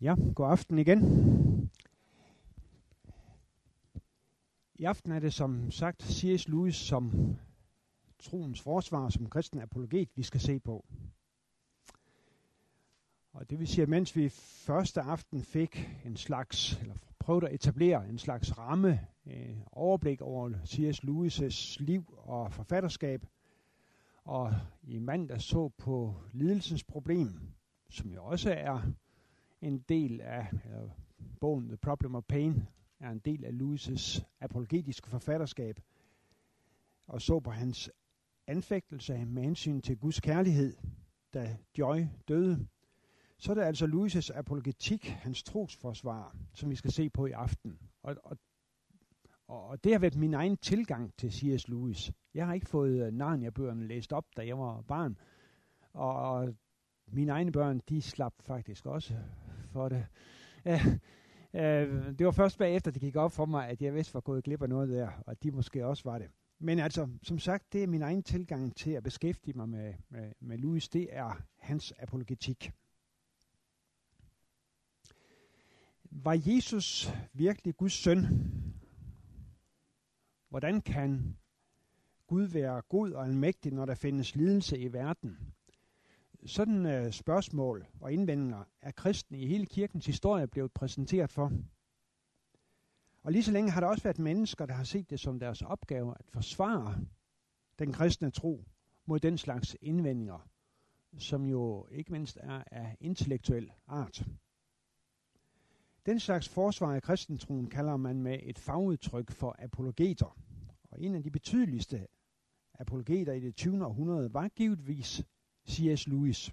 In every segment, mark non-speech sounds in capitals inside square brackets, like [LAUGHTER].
Ja, god aften igen. I aften er det som sagt C.S. Lewis som troens forsvar, som kristen apologet, vi skal se på. Og det vil sige, at mens vi første aften fik en slags, eller prøvede at etablere en slags ramme, øh, overblik over C.S. Lewis' liv og forfatterskab, og i mandag så på lidelsens problem, som jo også er en del af eller bogen The Problem of Pain, er en del af Lewis' apologetiske forfatterskab, og så på hans anfægtelse med hensyn til Guds kærlighed, da Joy døde, så er det altså Lewis' apologetik, hans trosforsvar, som vi skal se på i aften. Og, og, og det har været min egen tilgang til C.S. Lewis. Jeg har ikke fået øh, Narnia-bøgerne læst op, da jeg var barn. Og mine egne børn, de slap faktisk også for det. Ja, øh, det var først bagefter, det gik op for mig, at jeg vidste var gået glip af noget der, og de måske også var det. Men altså, som sagt, det er min egen tilgang til at beskæftige mig med, med, med Louis, det er hans apologetik. Var Jesus virkelig Guds søn? Hvordan kan Gud være god og almægtig, når der findes lidelse i verden? Sådan øh, spørgsmål og indvendinger er kristne i hele kirkens historie blevet præsenteret for. Og lige så længe har der også været mennesker, der har set det som deres opgave at forsvare den kristne tro mod den slags indvendinger, som jo ikke mindst er af intellektuel art. Den slags forsvar af kristentroen kalder man med et fagudtryk for apologeter. Og en af de betydeligste apologeter i det 20. århundrede var givetvis C.S. Lewis.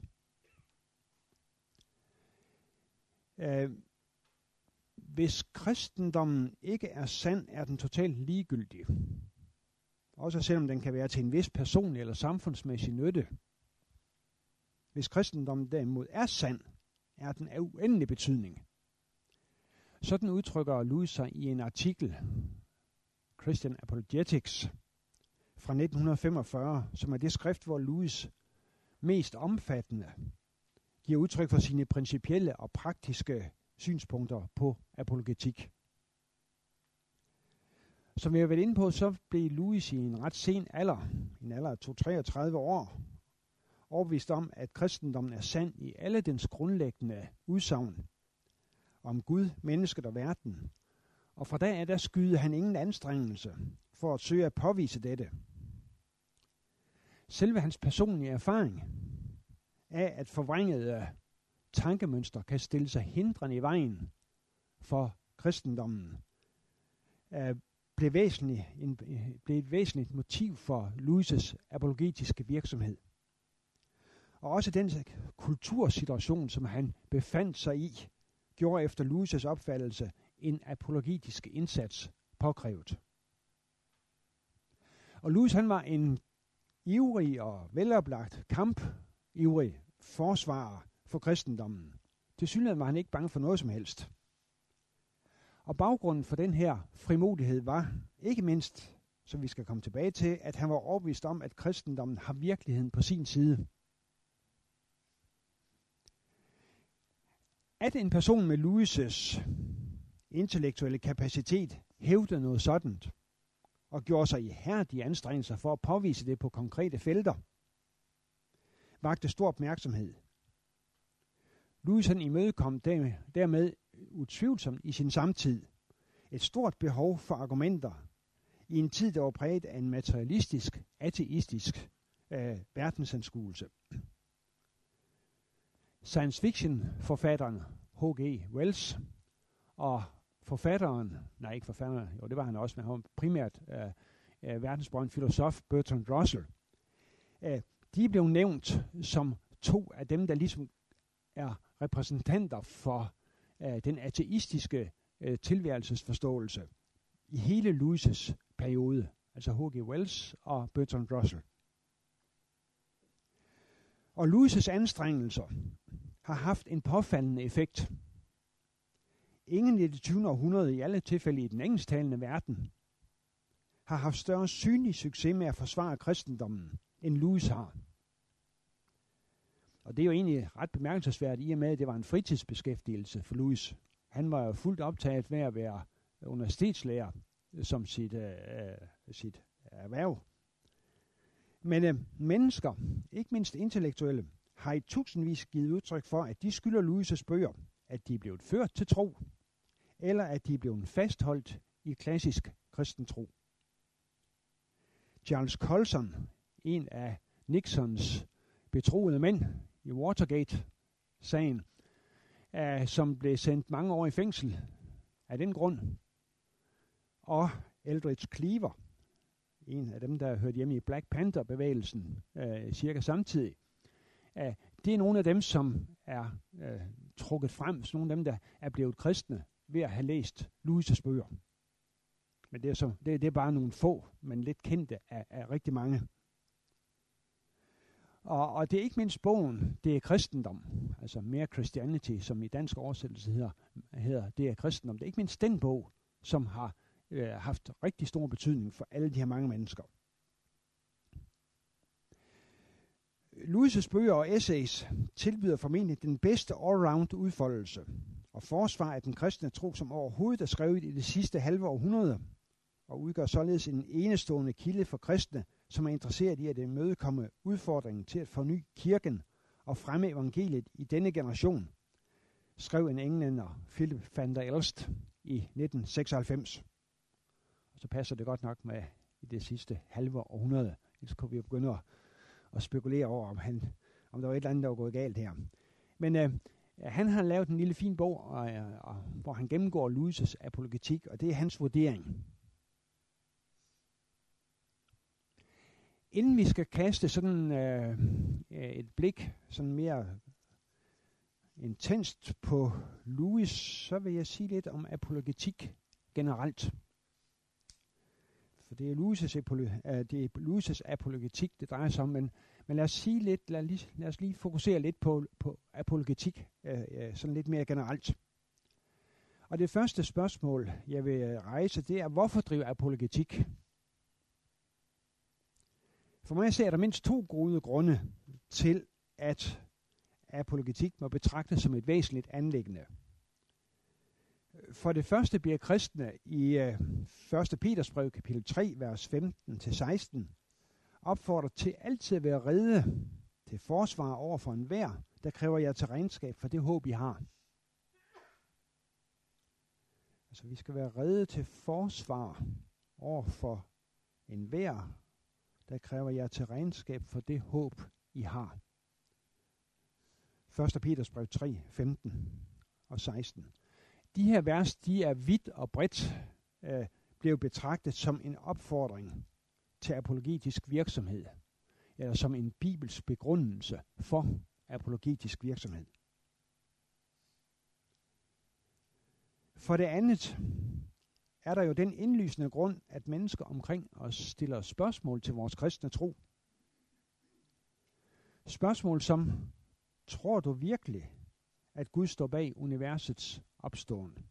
Uh, hvis kristendommen ikke er sand, er den totalt ligegyldig. Også selvom den kan være til en vis personlig eller samfundsmæssig nytte. Hvis kristendommen derimod er sand, er den af uendelig betydning. Sådan udtrykker Louis sig i en artikel, Christian Apologetics, fra 1945, som er det skrift, hvor Louis mest omfattende giver udtryk for sine principielle og praktiske synspunkter på apologetik. Som vi har været inde på, så blev Louis i en ret sen alder, en alder af 33 år, overbevist om, at kristendommen er sand i alle dens grundlæggende udsagn om Gud, mennesket og verden. Og fra da af, der skyder han ingen anstrengelse for at søge at påvise dette. Selve hans personlige erfaring af, at forvrængede tankemønstre kan stille sig hindrende i vejen for kristendommen, øh, blev, væsentlig, en, blev et væsentligt motiv for Louis' apologetiske virksomhed. Og også den kultursituation, som han befandt sig i, gjorde efter Louis' opfattelse en apologetisk indsats påkrævet. Og Louis han var en ivrig og veloplagt kampivrig forsvarer for kristendommen. Til synligheden var han ikke bange for noget som helst. Og baggrunden for den her frimodighed var ikke mindst, som vi skal komme tilbage til, at han var overbevist om, at kristendommen har virkeligheden på sin side. At en person med Louis' intellektuelle kapacitet hævder noget sådan, og gjorde sig ihærdige anstrengelser for at påvise det på konkrete felter, vagte stor opmærksomhed. Louis han imødekom dermed utvivlsomt i sin samtid et stort behov for argumenter i en tid, der var præget af en materialistisk, ateistisk øh, verdensanskuelse. Science fiction forfatteren H.G. Wells og forfatteren, nej ikke forfatteren, jo det var han også, men han var primært øh, øh verdensberømt filosof Bertrand Russell, øh, de blev nævnt som to af dem, der ligesom er repræsentanter for øh, den ateistiske øh, tilværelsesforståelse i hele Lewis' periode, altså H.G. Wells og Bertrand Russell. Og Lewis' anstrengelser har haft en påfaldende effekt. Ingen i det 20. århundrede, i alle tilfælde i den engelsktalende verden, har haft større synlig succes med at forsvare kristendommen, end Lewis har. Og det er jo egentlig ret bemærkelsesværdigt i og med, at det var en fritidsbeskæftigelse for Louis. Han var jo fuldt optaget med at være universitetslærer som sit, øh, øh, sit erhverv. Men øh, mennesker, ikke mindst intellektuelle, har i tusindvis givet udtryk for, at de skylder Louis' bøger, at de er blevet ført til tro, eller at de er blevet fastholdt i klassisk kristen tro. Charles Colson, en af Nixons betroede mænd i Watergate-sagen, øh, som blev sendt mange år i fængsel af den grund, og Eldridge Cleaver, en af dem, der hørte hjemme i Black Panther-bevægelsen øh, cirka samtidig. at det er nogle af dem, som er øh, trukket frem, så nogle af dem, der er blevet kristne ved at have læst Louis' bøger. Men det er, så, det, det er bare nogle få, men lidt kendte af, af rigtig mange. Og, og det er ikke mindst bogen, det er kristendom, altså mere Christianity, som i dansk oversættelse hedder, hedder det er kristendom. Det er ikke mindst den bog, som har øh, haft rigtig stor betydning for alle de her mange mennesker. Louis' bøger og essays tilbyder formentlig den bedste allround udfoldelse og forsvar af den kristne tro, som overhovedet er skrevet i det sidste halve århundrede, og udgør således en enestående kilde for kristne, som er interesseret i at imødekomme udfordringen til at forny kirken og fremme evangeliet i denne generation, skrev en englænder, Philip van der Elst, i 1996. Og så passer det godt nok med i det sidste halve århundrede. ellers kunne vi jo begynde at, og spekulere over, om, han, om der var et eller andet, der var gået galt her. Men øh, han har lavet en lille fin bog, og, øh, og, hvor han gennemgår Louis' apologetik, og det er hans vurdering. Inden vi skal kaste sådan øh, øh, et blik sådan mere intenst på Louis, så vil jeg sige lidt om apologetik generelt. For det er Louis' apolo- øh, det er Luises apologetik, det drejer sig om, men, men lad os sige lidt, lad, lige, lad os lige fokusere lidt på, på apologetik, uh, uh, sådan lidt mere generelt. Og det første spørgsmål, jeg vil rejse, det er, hvorfor driver apologetik? For mig ser der mindst to gode grunde til, at apologetik må betragtes som et væsentligt anlæggende. For det første bliver kristne i øh, 1. Petersbrev Peters brev, kapitel 3, vers 15-16, opfordret til altid at være redde til forsvar over for enhver, der kræver jer til regnskab for det håb, I har. Altså, vi skal være redde til forsvar over for enhver, der kræver jer til regnskab for det håb, I har. 1. Peters brev 3, 15 og 16. De her vers, de er vidt og bredt øh, blevet betragtet som en opfordring til apologetisk virksomhed, eller som en bibels begrundelse for apologetisk virksomhed. For det andet er der jo den indlysende grund, at mennesker omkring os stiller spørgsmål til vores kristne tro. Spørgsmål som, tror du virkelig, at Gud står bag universets opstående.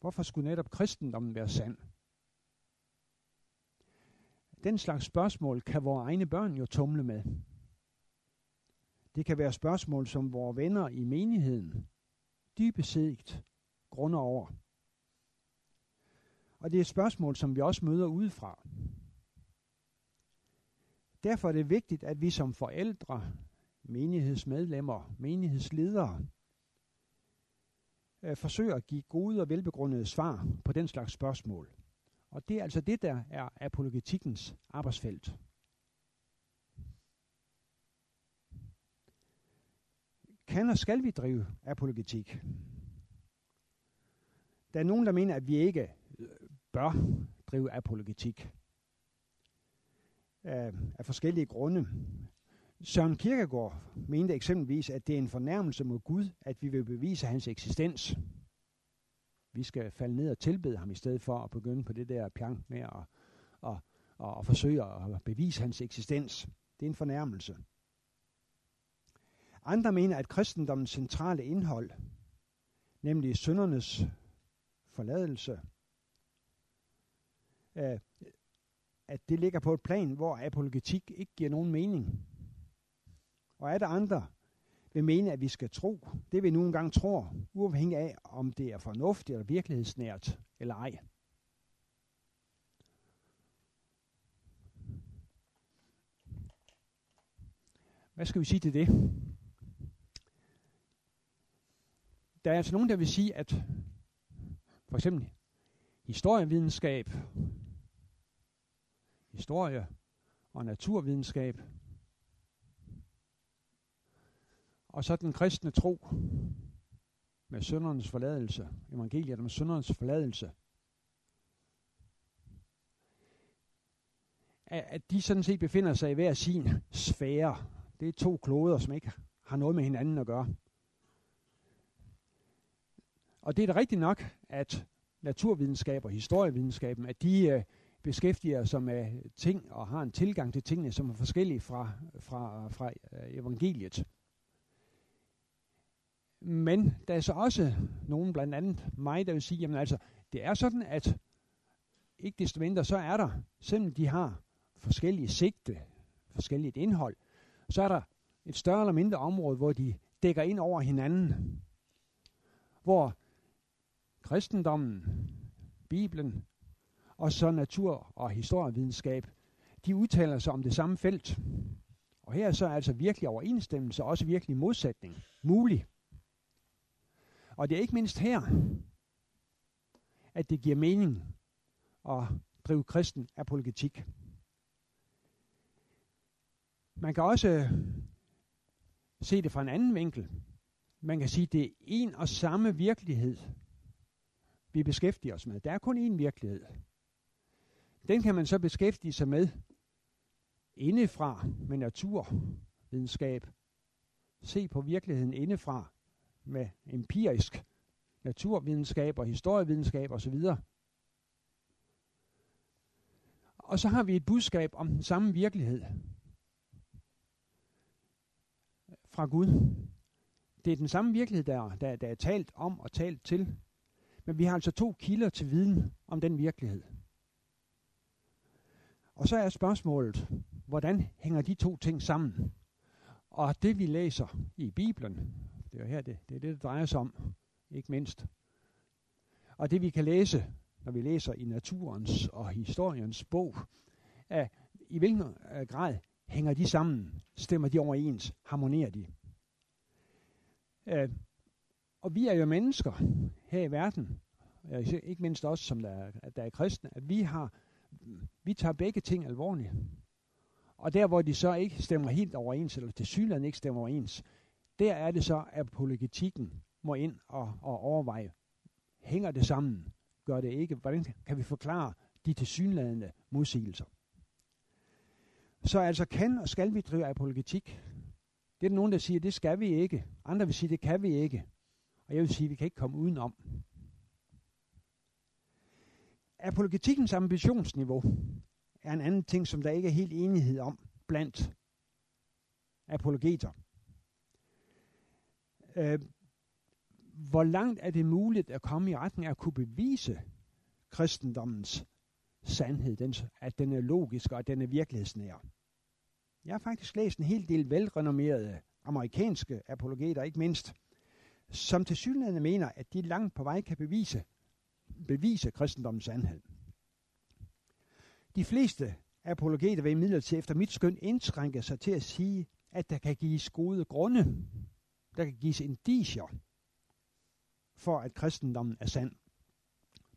Hvorfor skulle netop kristendommen være sand? Den slags spørgsmål kan vores egne børn jo tumle med. Det kan være spørgsmål, som vores venner i menigheden dybest set grunder over. Og det er et spørgsmål, som vi også møder udefra. Derfor er det vigtigt, at vi som forældre, menighedsmedlemmer, menighedsledere, øh, forsøger at give gode og velbegrundede svar på den slags spørgsmål. Og det er altså det, der er apologetikkens arbejdsfelt. Kan og skal vi drive apologetik? Der er nogen, der mener, at vi ikke øh, bør drive apologetik af, af forskellige grunde. Søren Kierkegaard mente eksempelvis, at det er en fornærmelse mod Gud, at vi vil bevise hans eksistens. Vi skal falde ned og tilbede ham i stedet for at begynde på det der pjank med at, at, at, at forsøge at bevise hans eksistens. Det er en fornærmelse. Andre mener, at kristendommens centrale indhold, nemlig søndernes forladelse, øh, at det ligger på et plan, hvor apologetik ikke giver nogen mening og er der andre vil mene, at vi skal tro det, vi nu engang tror, uafhængig af, om det er fornuftigt eller virkelighedsnært eller ej. Hvad skal vi sige til det? Der er altså nogen, der vil sige, at for eksempel historievidenskab, historie og naturvidenskab, og så den kristne tro med søndernes forladelse, evangeliet med søndernes forladelse, at de sådan set befinder sig i hver sin sfære. Det er to kloder, som ikke har noget med hinanden at gøre. Og det er da rigtigt nok, at naturvidenskab og historievidenskaben, at de øh, beskæftiger sig med ting og har en tilgang til tingene, som er forskellige fra, fra, fra øh, evangeliet. Men der er så også nogen, blandt andet mig, der vil sige, jamen altså, det er sådan, at ikke desto mindre, så er der, selvom de har forskellige sigte, forskelligt indhold, så er der et større eller mindre område, hvor de dækker ind over hinanden. Hvor kristendommen, Bibelen og så natur- og historievidenskab, de udtaler sig om det samme felt. Og her er så altså virkelig overensstemmelse, og også virkelig modsætning mulig. Og det er ikke mindst her, at det giver mening at drive kristen apologetik. Man kan også øh, se det fra en anden vinkel. Man kan sige, at det er en og samme virkelighed, vi beskæftiger os med. Der er kun én virkelighed. Den kan man så beskæftige sig med indefra med naturvidenskab. Se på virkeligheden indefra med empirisk naturvidenskab og historievidenskab osv. Og så har vi et budskab om den samme virkelighed fra Gud. Det er den samme virkelighed, der, der, der er talt om og talt til. Men vi har altså to kilder til viden om den virkelighed. Og så er spørgsmålet, hvordan hænger de to ting sammen? Og det vi læser i Bibelen, det er her det, det er det, det drejer sig om, ikke mindst. Og det vi kan læse, når vi læser i naturens og historiens bog, er i hvilken øh, grad hænger de sammen, stemmer de overens, harmonerer de. Øh, og vi er jo mennesker her i verden, ikke mindst os, som der er, der er kristne, at vi har, vi tager begge ting alvorligt. Og der, hvor de så ikke stemmer helt overens, eller til synligheden ikke stemmer overens, der er det så, at politikken må ind og, og overveje, hænger det sammen? Gør det ikke? Hvordan kan vi forklare de tilsyneladende modsigelser? Så altså kan og skal vi drive apologetik? Det er der nogen, der siger, det skal vi ikke. Andre vil sige, det kan vi ikke. Og jeg vil sige, vi kan ikke komme udenom. Apologetikkens ambitionsniveau er en anden ting, som der ikke er helt enighed om blandt apologeter. Øh, hvor langt er det muligt at komme i retning af at kunne bevise kristendommens sandhed, den, at den er logisk og at den er virkelighedsnær? Jeg har faktisk læst en hel del velrenommerede amerikanske apologeter, ikke mindst, som til synligheden mener, at de langt på vej kan bevise, bevise kristendommens sandhed. De fleste apologeter vil imidlertid efter mit skøn indskrænke sig til at sige, at der kan gives gode grunde, der kan gives indicier for, at kristendommen er sand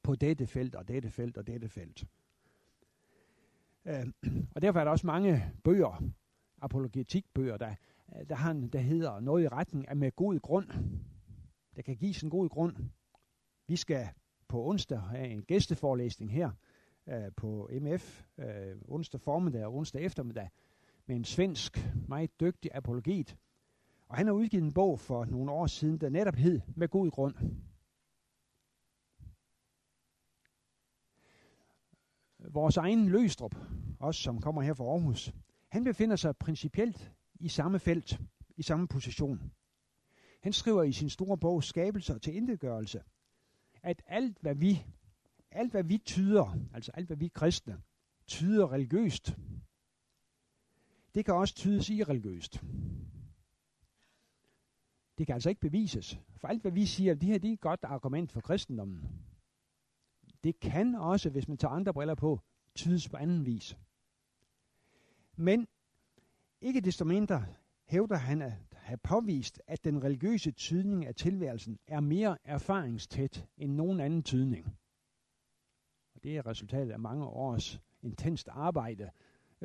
på dette felt og dette felt og dette felt. Øh, og derfor er der også mange bøger, apologetikbøger, der, der, har en, der hedder noget i retning af med god grund. Der kan gives en god grund. Vi skal på onsdag have en gæsteforelæsning her øh, på MF, øh, onsdag formiddag og onsdag eftermiddag, med en svensk, meget dygtig apologet. Og han har udgivet en bog for nogle år siden, der netop hed Med god grund. Vores egen Løstrup, også som kommer her fra Aarhus, han befinder sig principielt i samme felt, i samme position. Han skriver i sin store bog Skabelser til indegørelse, at alt hvad vi, alt hvad vi tyder, altså alt hvad vi kristne, tyder religiøst, det kan også tydes irreligiøst. Det kan altså ikke bevises. For alt, hvad vi siger, det her det er et godt argument for kristendommen. Det kan også, hvis man tager andre briller på, tydes på anden vis. Men ikke desto mindre hævder han at have påvist, at den religiøse tydning af tilværelsen er mere erfaringstæt end nogen anden tydning. Og det er resultatet af mange års intenst arbejde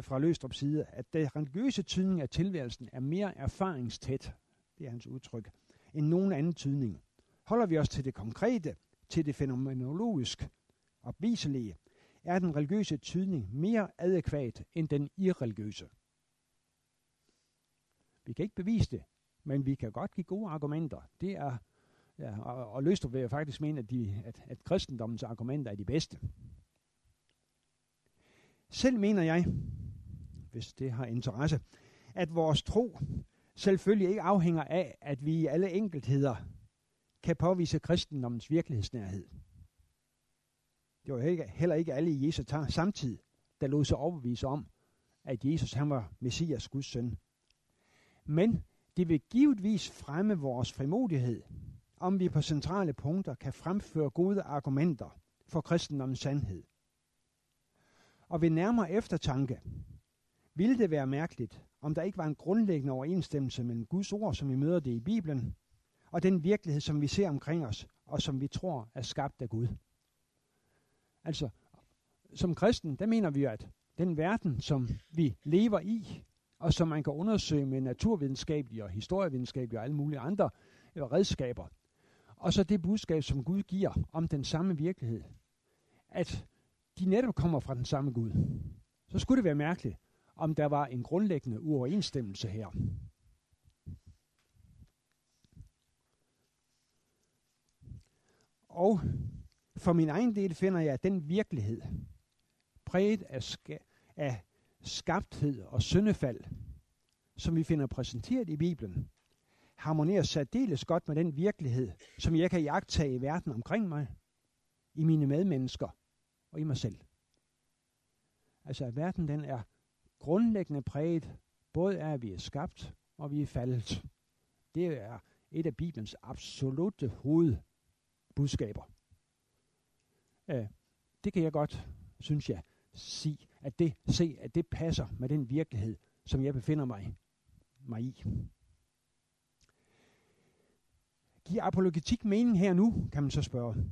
fra Løstrups side, at den religiøse tydning af tilværelsen er mere erfaringstæt, det er hans udtryk, end nogen anden tydning. Holder vi os til det konkrete, til det fænomenologisk opviselige, er den religiøse tydning mere adekvat end den irreligiøse. Vi kan ikke bevise det, men vi kan godt give gode argumenter. Det er, ja, og, og Løstrup vil jeg faktisk mene, at, de, at, at kristendommens argumenter er de bedste. Selv mener jeg, hvis det har interesse, at vores tro selvfølgelig ikke afhænger af, at vi i alle enkeltheder kan påvise kristendommens virkelighedsnærhed. Det var ikke, heller ikke alle i Jesu tager samtidig, der lod sig overbevise om, at Jesus han var Messias Guds søn. Men det vil givetvis fremme vores frimodighed, om vi på centrale punkter kan fremføre gode argumenter for kristendommens sandhed. Og ved nærmere eftertanke ville det være mærkeligt, om der ikke var en grundlæggende overensstemmelse mellem Guds ord, som vi møder det i Bibelen, og den virkelighed, som vi ser omkring os, og som vi tror er skabt af Gud. Altså, som kristen, der mener vi, at den verden, som vi lever i, og som man kan undersøge med naturvidenskabelige og historievidenskabelige og alle mulige andre øh, redskaber, og så det budskab, som Gud giver om den samme virkelighed, at de netop kommer fra den samme Gud. Så skulle det være mærkeligt, om der var en grundlæggende uoverensstemmelse her. Og for min egen del finder jeg, at den virkelighed, præget af, ska- af skabthed og syndefald, som vi finder præsenteret i Bibelen, harmonerer særdeles godt med den virkelighed, som jeg kan jagtage i verden omkring mig, i mine medmennesker og i mig selv. Altså at verden den er grundlæggende præget både af, at vi er skabt og vi er faldet. Det er et af Bibelens absolute hovedbudskaber. Øh, det kan jeg godt, synes jeg, sige, at det, se, at det passer med den virkelighed, som jeg befinder mig, mig i. Giver apologetik mening her nu, kan man så spørge.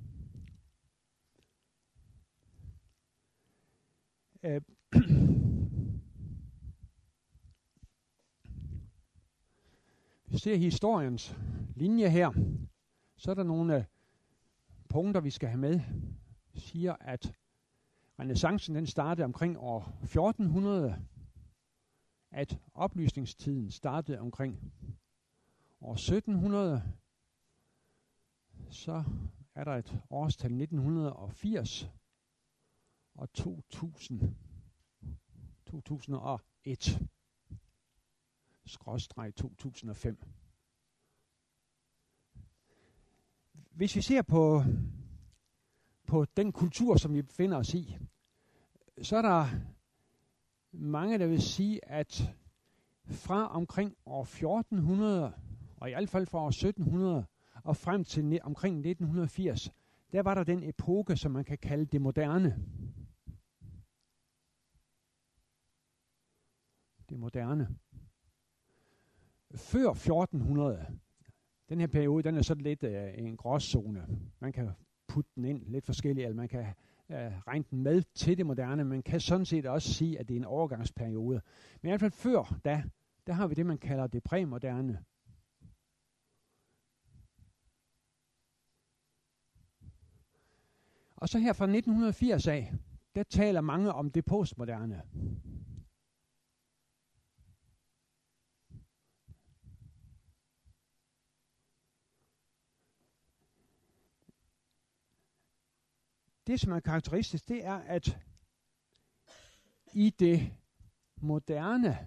Øh, [CLEARS THROAT] ser historiens linje her, så er der nogle øh, punkter, vi skal have med. Siger, at renaissancen den startede omkring år 1400, at oplysningstiden startede omkring år 1700, så er der et årstal 1980 og 2000, 2001 2005. Hvis vi ser på, på den kultur, som vi befinder os i, så er der mange, der vil sige, at fra omkring år 1400, og i hvert fald fra år 1700, og frem til omkring 1980, der var der den epoke, som man kan kalde det moderne. Det moderne før 1400, den her periode, den er sådan lidt øh, en gråzone. Man kan putte den ind lidt forskelligt, eller man kan øh, regne den med til det moderne. Man kan sådan set også sige, at det er en overgangsperiode. Men i hvert fald før da, der har vi det, man kalder det præmoderne. Og så her fra 1980 af, der taler mange om det postmoderne. Det, som er karakteristisk, det er, at i det moderne,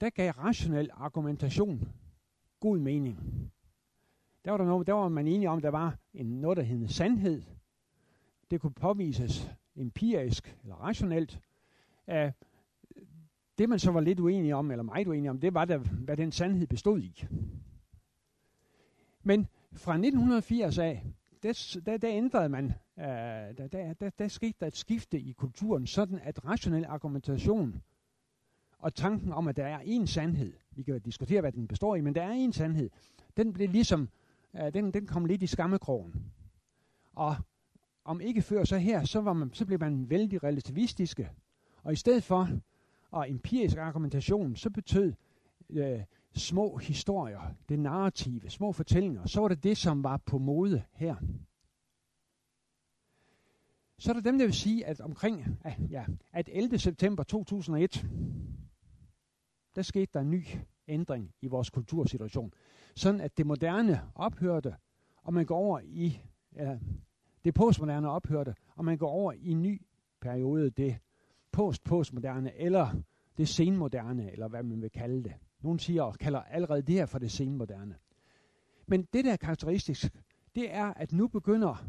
der gav rationel argumentation god mening. Der var, der, noget, der var man enige om, at der var en, noget, der hed sandhed. Det kunne påvises empirisk eller rationelt. Uh, det man så var lidt uenig om, eller meget uenig om, det var, der, hvad den sandhed bestod i. Men fra 1980 af, der, der, der ændrede man, øh, der, der, der, der skete der et skifte i kulturen, sådan at rationel argumentation og tanken om, at der er én sandhed, vi kan diskutere, hvad den består i, men der er én sandhed, den blev ligesom, øh, den, den kom lidt i skammekrogen. Og om ikke før så her, så, var man, så blev man vældig relativistiske. Og i stedet for og empirisk argumentation, så betød øh, små historier, det narrative, små fortællinger, så var det det, som var på mode her. Så er der dem, der vil sige, at omkring ah, ja, at 11. september 2001, der skete der en ny ændring i vores kultursituation. Sådan at det moderne ophørte, og man går over i, ja, det postmoderne ophørte, og man går over i en ny periode, det post-postmoderne, eller det senmoderne, eller hvad man vil kalde det. Nogle siger og kalder allerede det her for det senmoderne. Men det, der er karakteristisk, det er, at nu begynder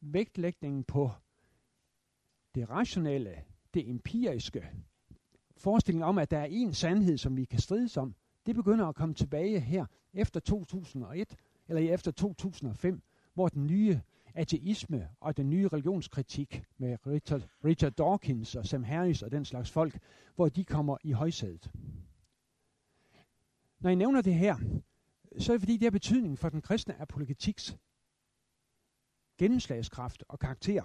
vægtlægningen på det rationelle, det empiriske, forestillingen om, at der er en sandhed, som vi kan strides om, det begynder at komme tilbage her efter 2001, eller efter 2005, hvor den nye ateisme og den nye religionskritik med Richard, Richard Dawkins og Sam Harris og den slags folk, hvor de kommer i højsædet. Når jeg nævner det her, så er det fordi, det har betydning for den kristne apologetiks gennemslagskraft og karakter.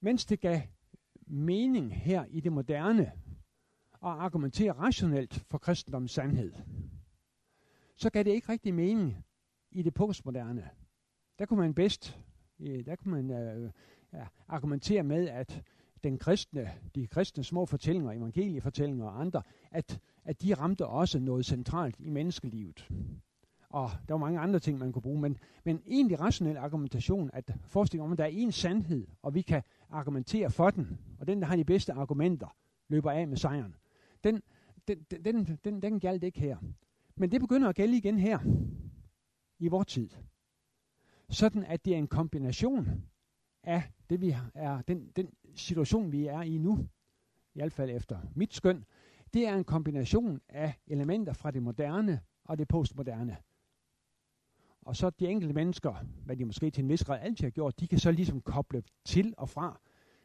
Mens det gav mening her i det moderne at argumentere rationelt for kristendommens sandhed, så gav det ikke rigtig mening i det postmoderne. Der kunne man bedst der kunne man øh, ja, argumentere med, at den kristne, de kristne små fortællinger, evangeliefortællinger og andre, at, at de ramte også noget centralt i menneskelivet. Og der var mange andre ting, man kunne bruge, men, men egentlig rationel argumentation, at forestillingen om, at der er en sandhed, og vi kan argumentere for den, og den, der har de bedste argumenter, løber af med sejren. Den, den, den, den, den, den galt ikke her. Men det begynder at gælde igen her, i vores tid. Sådan at det er en kombination af det, vi er, den, den situation, vi er i nu, i hvert fald efter mit skøn, det er en kombination af elementer fra det moderne og det postmoderne. Og så de enkelte mennesker, hvad de måske til en vis grad altid har gjort, de kan så ligesom koble til og fra.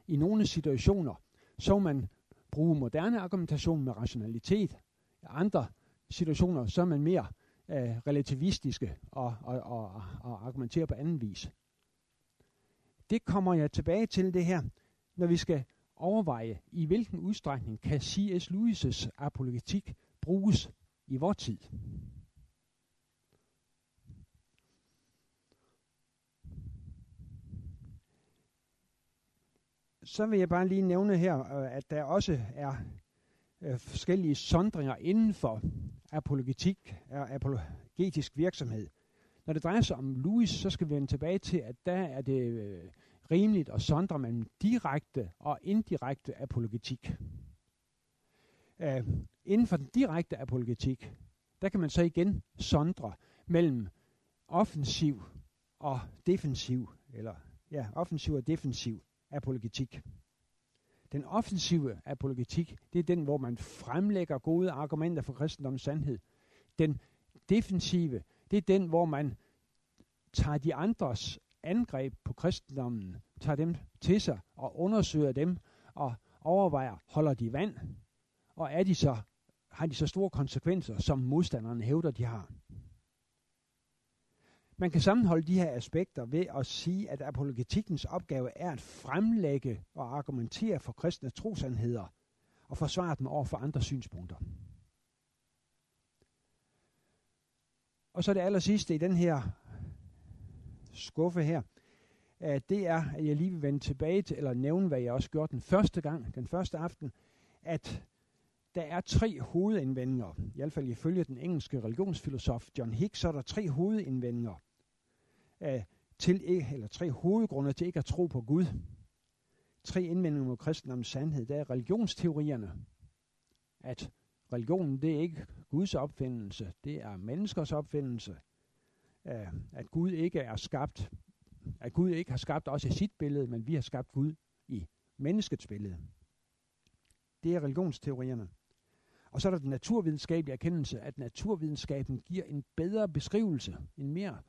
I nogle situationer, så man bruge moderne argumentation med rationalitet. I andre situationer, så er man mere øh, relativistiske og, og, og, og argumenterer på anden vis. Det kommer jeg tilbage til det her, når vi skal overveje, i hvilken udstrækning kan C.S. Lewis' apologetik bruges i vor tid. Så vil jeg bare lige nævne her, øh, at der også er øh, forskellige sondringer inden for apologetik og apologetisk virksomhed. Når det drejer sig om Louis, så skal vi vende tilbage til, at der er det øh, rimeligt at sondre mellem direkte og indirekte apologetik. Uh, inden for den direkte apologetik, der kan man så igen sondre mellem offensiv og defensiv, eller ja, offensiv og defensiv apologetik. Den offensive apologetik, det er den, hvor man fremlægger gode argumenter for kristendommens sandhed. Den defensive, det er den, hvor man tager de andres angreb på kristendommen, tager dem til sig og undersøger dem og overvejer, holder de vand, og er de så, har de så store konsekvenser, som modstanderne hævder, de har. Man kan sammenholde de her aspekter ved at sige, at apologetikkens opgave er at fremlægge og argumentere for kristne trosandheder og forsvare dem over for andre synspunkter. Og så det aller sidste i den her skuffe her, det er, at jeg lige vil vende tilbage til, eller nævne, hvad jeg også gjorde den første gang, den første aften, at der er tre hovedindvendinger, i hvert fald ifølge den engelske religionsfilosof John Hicks, så er der tre hovedindvendinger af til, eller tre hovedgrunde til ikke at tro på Gud. Tre indvendinger mod kristendommens sandhed. Der er religionsteorierne, at religionen det er ikke Guds opfindelse, det er menneskers opfindelse. At Gud ikke er skabt, at Gud ikke har skabt os i sit billede, men vi har skabt Gud i menneskets billede. Det er religionsteorierne. Og så er der den naturvidenskabelige erkendelse, at naturvidenskaben giver en bedre beskrivelse, en mere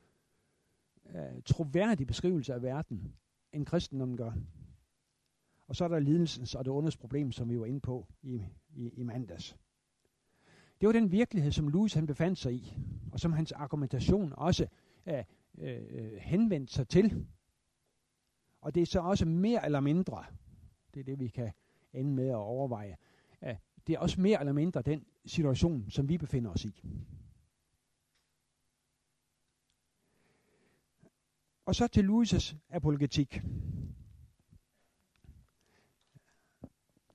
øh, troværdig beskrivelse af verden, end kristendommen gør. Og så er der lidelsens og det ondes problem, som vi var inde på i, i, i mandags. Det var den virkelighed, som Louis han befandt sig i, og som hans argumentation også øh, øh, henvendte sig til. Og det er så også mere eller mindre, det er det, vi kan ende med at overveje, øh, det er også mere eller mindre den situation, som vi befinder os i. Og så til Louis' apologetik.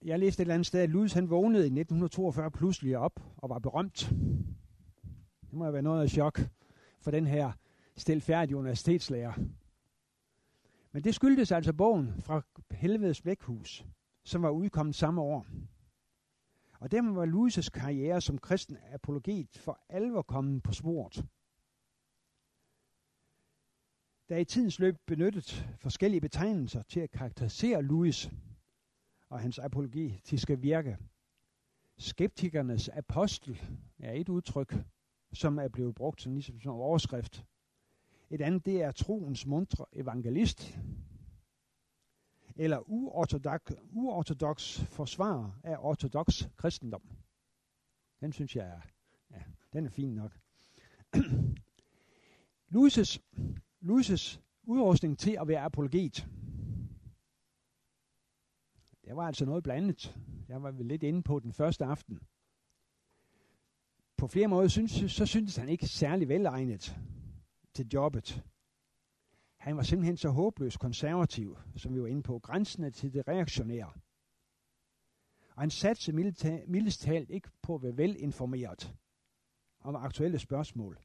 Jeg læste et eller andet sted, at Louis han vågnede i 1942 pludselig op og var berømt. Det må være noget af chok for den her stilfærdige universitetslærer. Men det skyldtes altså bogen fra Helvedes Blækhus, som var udkommet samme år. Og dermed var Louis' karriere som kristen apologet for alvor kommet på sporet. Der er i tidens løb benyttet forskellige betegnelser til at karakterisere Louis og hans apologetiske virke. Skeptikernes apostel er et udtryk, som er blevet brugt som, ligesom som overskrift. Et andet, det er troens mundre evangelist, eller uortodox, uortodox forsvarer af ortodox kristendom. Den synes jeg er, ja, den er fin nok. [CLEARS THROAT] Louis' Luises udrustning til at være apologet, det var altså noget blandet. Jeg var lidt inde på den første aften. På flere måder synes, så syntes han ikke særlig velegnet til jobbet. Han var simpelthen så håbløst konservativ, som vi var inde på, grænsende til det reaktionære. Og han satte mildest talt ikke på at være velinformeret om aktuelle spørgsmål.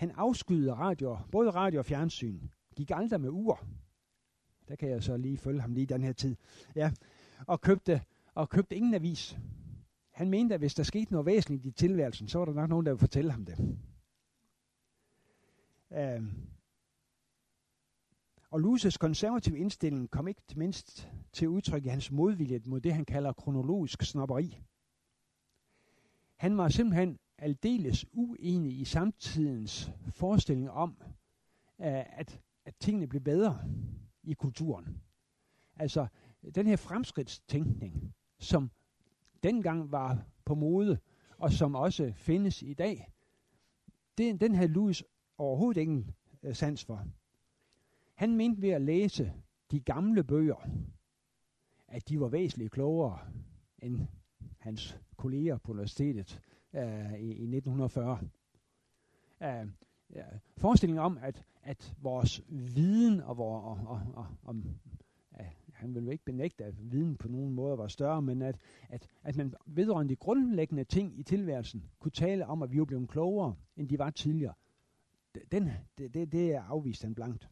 Han afskyede radio, både radio og fjernsyn, gik aldrig med ur. Der kan jeg så lige følge ham lige den her tid. Ja, og købte, og købte ingen avis. Han mente, at hvis der skete noget væsentligt i tilværelsen, så var der nok nogen, der ville fortælle ham det. Uh, og Luces konservative indstilling kom ikke til mindst til udtryk i hans modvilje mod det, han kalder kronologisk snopperi. Han var simpelthen aldeles uenig i samtidens forestilling om, øh, at, at tingene blev bedre i kulturen. Altså, den her fremskridtstænkning, som dengang var på mode, og som også findes i dag, det, den havde Louis overhovedet ingen øh, sans for. Han mente ved at læse de gamle bøger, at de var væsentligt klogere end hans kolleger på universitetet øh, i, i 1940. Uh, øh, ja, forestillingen om, at, at vores viden og, vor, og, og, og om, ja, han vil ikke benægte, at viden på nogen måde var større, men at, at, at man vedrørende de grundlæggende ting i tilværelsen kunne tale om, at vi var blevet klogere, end de var tidligere. Den, det, det, det er afvist han blankt.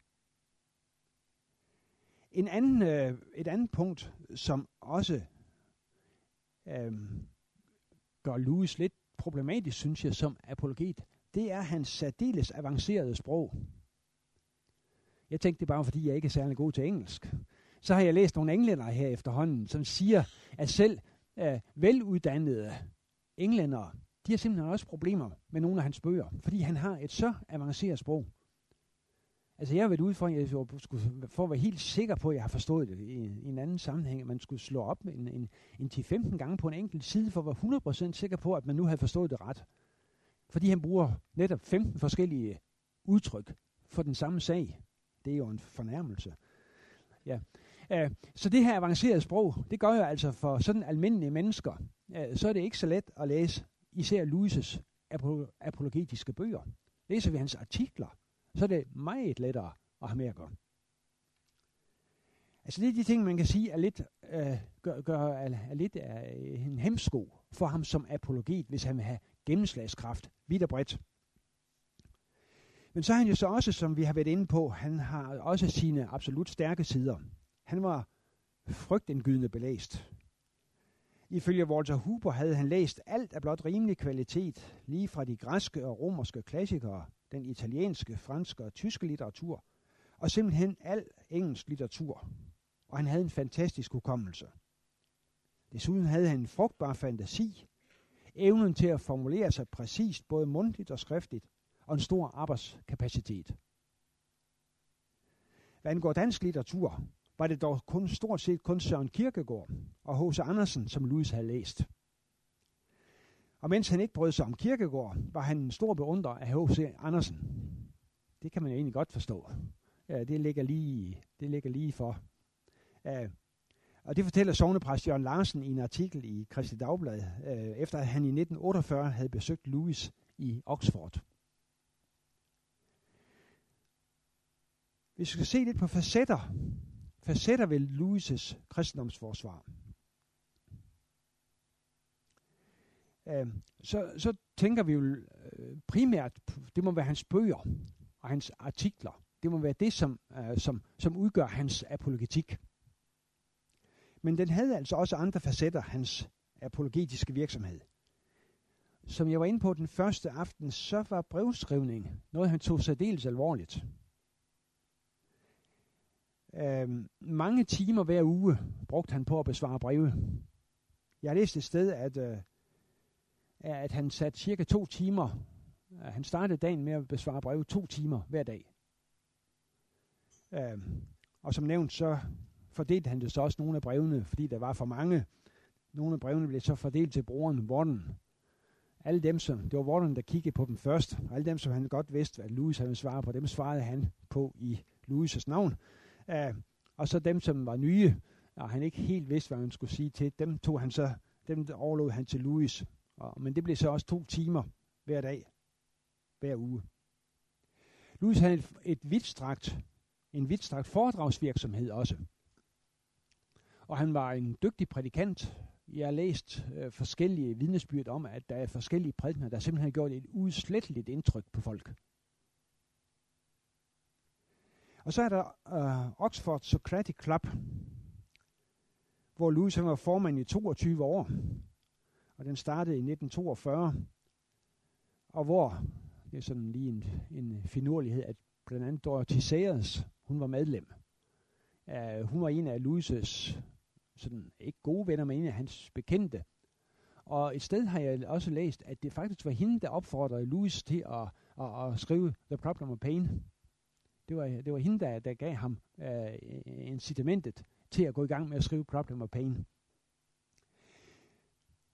En anden, øh, et andet punkt, som også øh, gør Louis lidt problematisk, synes jeg, som apologet, det er hans særdeles avancerede sprog. Jeg tænkte det bare, fordi jeg ikke er særlig god til engelsk. Så har jeg læst nogle englænder her efterhånden, som siger, at selv øh, veluddannede englændere, de har simpelthen også problemer med nogle af hans bøger, fordi han har et så avanceret sprog. Altså jeg har været ude for, at jeg skulle, for at være helt sikker på, at jeg har forstået det i, i en anden sammenhæng, at man skulle slå op en, en, en 10-15 gange på en enkelt side, for at være 100% sikker på, at man nu havde forstået det ret. Fordi han bruger netop 15 forskellige udtryk for den samme sag. Det er jo en fornærmelse. Ja. Uh, så det her avancerede sprog, det gør jo altså for sådan almindelige mennesker, uh, så er det ikke så let at læse især Louis' apologetiske bøger. Læser vi hans artikler, så er det meget lettere at have med at gøre. Altså det er de ting, man kan sige er lidt, øh, gør, gør, er, er lidt er en hemsko for ham som apologet, hvis han vil have gennemslagskraft vidt og bredt. Men så er han jo så også, som vi har været inde på, han har også sine absolut stærke sider. Han var frygtindgydende belæst. Ifølge Walter Huber havde han læst alt af blot rimelig kvalitet, lige fra de græske og romerske klassikere den italienske, franske og tyske litteratur, og simpelthen al engelsk litteratur. Og han havde en fantastisk hukommelse. Desuden havde han en frugtbar fantasi, evnen til at formulere sig præcist, både mundtligt og skriftligt, og en stor arbejdskapacitet. Hvad angår dansk litteratur, var det dog kun stort set kun Søren Kierkegaard og H.C. Andersen, som Louis havde læst. Og mens han ikke brød sig om Kierkegaard, var han en stor beundrer af H.C. Andersen. Det kan man jo egentlig godt forstå. Ja, det ligger lige, det ligger lige for. Ja, og det fortæller sovnepræst Jørgen Larsen i en artikel i Kristi Dagblad, øh, efter at han i 1948 havde besøgt Louis i Oxford. Hvis vi skal se lidt på facetter, facetter ved Louis' kristendomsforsvar, øh, så, så tænker vi jo øh, primært, det må være hans bøger og hans artikler. Det må være det, som, øh, som, som udgør hans apologetik. Men den havde altså også andre facetter, hans apologetiske virksomhed. Som jeg var inde på den første aften, så var brevskrivning noget, han tog særdeles alvorligt. Øhm, mange timer hver uge brugte han på at besvare breve. Jeg har læst et sted, at, øh, er, at han satte cirka to timer. Han startede dagen med at besvare breve to timer hver dag. Øh, og som nævnt, så fordelte han det så også nogle af brevene, fordi der var for mange. Nogle af brevene blev så fordelt til broren Warden. Alle dem, som, det var Warden, der kiggede på dem først. Alle dem, som han godt vidste, at Louis havde svaret på, dem svarede han på i Louis' navn. Uh, og så dem, som var nye, og han ikke helt vidste, hvad han skulle sige til, dem tog han så, dem overlod han til Louis. Og, men det blev så også to timer hver dag, hver uge. Louis havde et, et vidtstrakt, en vidtstrakt foredragsvirksomhed også. Og han var en dygtig prædikant. Jeg har læst øh, forskellige vidnesbyrd om, at der er forskellige prædikner, der simpelthen har gjort et udsletteligt indtryk på folk. Og så er der øh, Oxford Socratic Club, hvor Louis var formand i 22 år. Og den startede i 1942. Og hvor, det er sådan lige en, en finurlighed, at blandt andet Dorothy Sayers, hun var medlem. Uh, hun var en af Louis' sådan, ikke gode venner, men en af hans bekendte. Og et sted har jeg også læst, at det faktisk var hende, der opfordrede Louis til at, at, at skrive The Problem of Pain. Det var, det var hende, der, der gav ham uh, incitamentet til at gå i gang med at skrive Problem of Pain.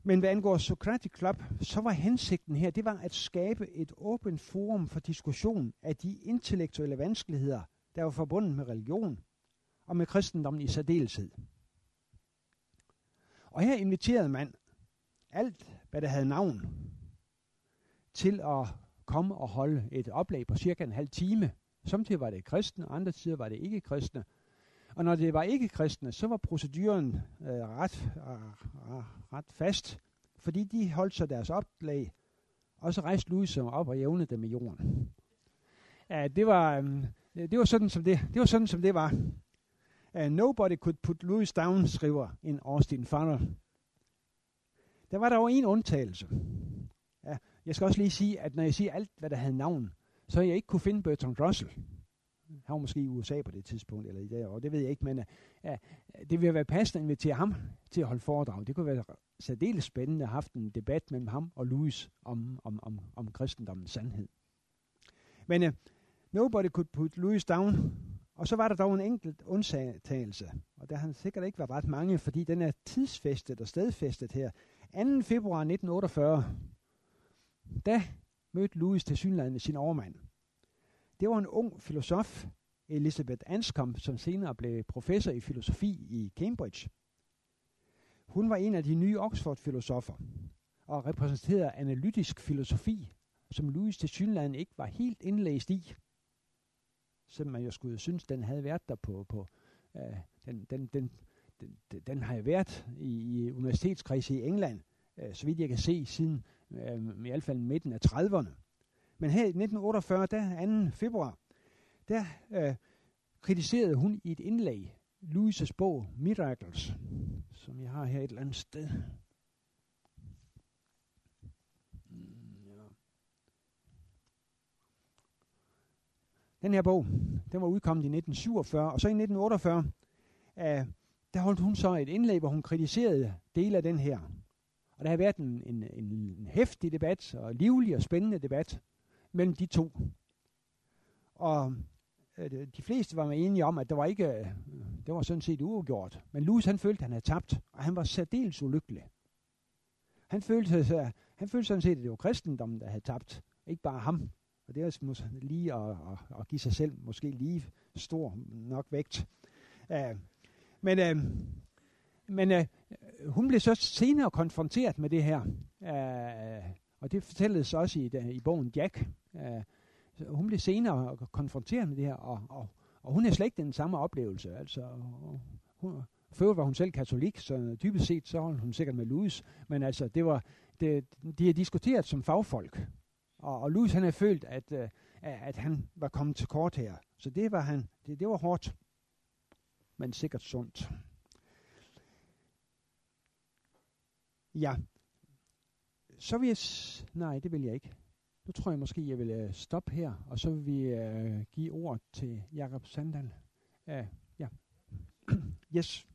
Men hvad angår Socratic Club, så var hensigten her, det var at skabe et åbent forum for diskussion af de intellektuelle vanskeligheder, der var forbundet med religion og med kristendommen i særdeleshed. Og her inviterede man alt, hvad der havde navn, til at komme og holde et oplæg på cirka en halv time Samtidig var det kristne, andre tider var det ikke kristne. Og når det var ikke kristne, så var proceduren øh, ret, øh, ret fast, fordi de holdt sig deres oplag, og så rejste Louis op og jævnede dem med jorden. Ja, det var, øh, det var sådan som det, det var sådan som det var. Uh, nobody could put Louis down, skriver en Austin Farrell. Der var der jo en undtagelse. Ja, jeg skal også lige sige, at når jeg siger alt, hvad der havde navn, så jeg ikke kunne finde Bertrand Russell. Han var måske i USA på det tidspunkt, eller i dag, og det ved jeg ikke, men ja, det ville være passende at invitere ham til at holde foredrag. Det kunne være særdeles spændende at have haft en debat mellem ham og Louis om, om, om, om kristendommens sandhed. Men uh, nobody could put Louis down, og så var der dog en enkelt undtagelse, og der har sikkert ikke været ret mange, fordi den er tidsfæstet og stedfæstet her. 2. februar 1948, da mødte Louis til synligheden sin overmand. Det var en ung filosof, Elizabeth Anscombe, som senere blev professor i filosofi i Cambridge. Hun var en af de nye Oxford-filosofer og repræsenterede analytisk filosofi, som Louis til Synland ikke var helt indlæst i. Selvom man jo skulle synes, den havde været der på, på øh, den, den, den, den, den har været i, i universitetskredse i England, øh, så vidt jeg kan se, siden øh, i hvert fald midten af 30'erne. Men her i 1948, der 2. februar, der øh, kritiserede hun i et indlæg Louises bog Miracles, som jeg har her et eller andet sted. Mm, den her bog, den var udkommet i 1947, og så i 1948, øh, der holdt hun så et indlæg, hvor hun kritiserede dele af den her Og der har været en, en, en hæftig debat, og livlig og spændende debat mellem de to. Og øh, de fleste var enige om, at der var ikke, øh, det var sådan set uafgjort. Men Louis han følte, at han havde tabt, og han var særdeles ulykkelig. Han følte, sig, han følte sådan set, at det var kristendommen, der havde tabt, ikke bare ham. Og det er altså måske lige at, at, at give sig selv måske lige stor nok vægt. Uh, men uh, men uh, hun blev så senere konfronteret med det her. Uh, og det fortælles også i, i bogen Jack. Uh, hun blev senere konfronteret med det her, og, og, og hun er slet ikke den samme oplevelse. Altså, hun, før var hun selv katolik, så dybest set så hun sikkert med Louis, men altså, det var, det, de er diskuteret som fagfolk. Og, og Louis han har følt, at, uh, at han var kommet til kort her. Så det var, han, det, det var hårdt, men sikkert sundt. Ja. Så vil jeg... Nej, det vil jeg ikke. Nu tror jeg måske, jeg vil øh, stoppe her, og så vil vi øh, give ord til Jakob Sandal. Uh, ja. [CLEARS THROAT] yes.